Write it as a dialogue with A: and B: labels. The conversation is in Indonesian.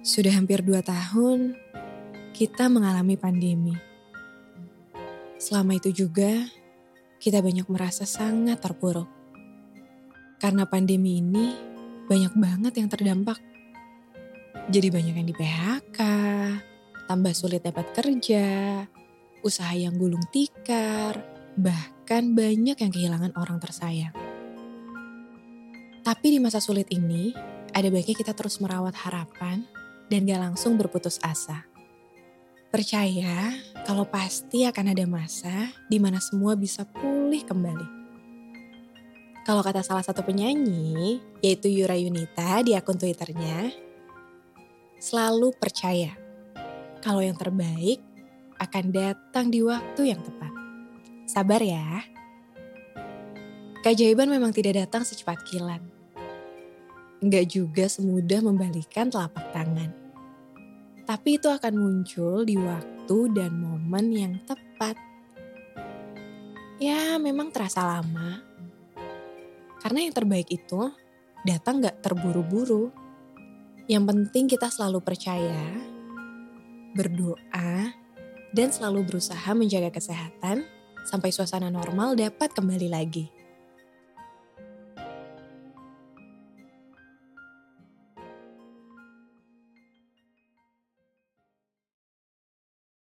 A: Sudah hampir dua tahun kita mengalami pandemi. Selama itu juga kita banyak merasa sangat terpuruk. Karena pandemi ini banyak banget yang terdampak. Jadi banyak yang di PHK, tambah sulit dapat kerja, usaha yang gulung tikar, bahkan banyak yang kehilangan orang tersayang. Tapi di masa sulit ini, ada baiknya kita terus merawat harapan dan gak langsung berputus asa. Percaya kalau pasti akan ada masa di mana semua bisa pulih kembali. Kalau kata salah satu penyanyi, yaitu Yura Yunita di akun Twitternya, selalu percaya kalau yang terbaik akan datang di waktu yang tepat. Sabar ya. Keajaiban memang tidak datang secepat kilat. Enggak juga semudah membalikan telapak tangan. Tapi itu akan muncul di waktu dan momen yang tepat. Ya memang terasa lama. Karena yang terbaik itu datang gak terburu-buru. Yang penting kita selalu percaya, berdoa, dan selalu berusaha menjaga kesehatan sampai suasana normal dapat kembali lagi.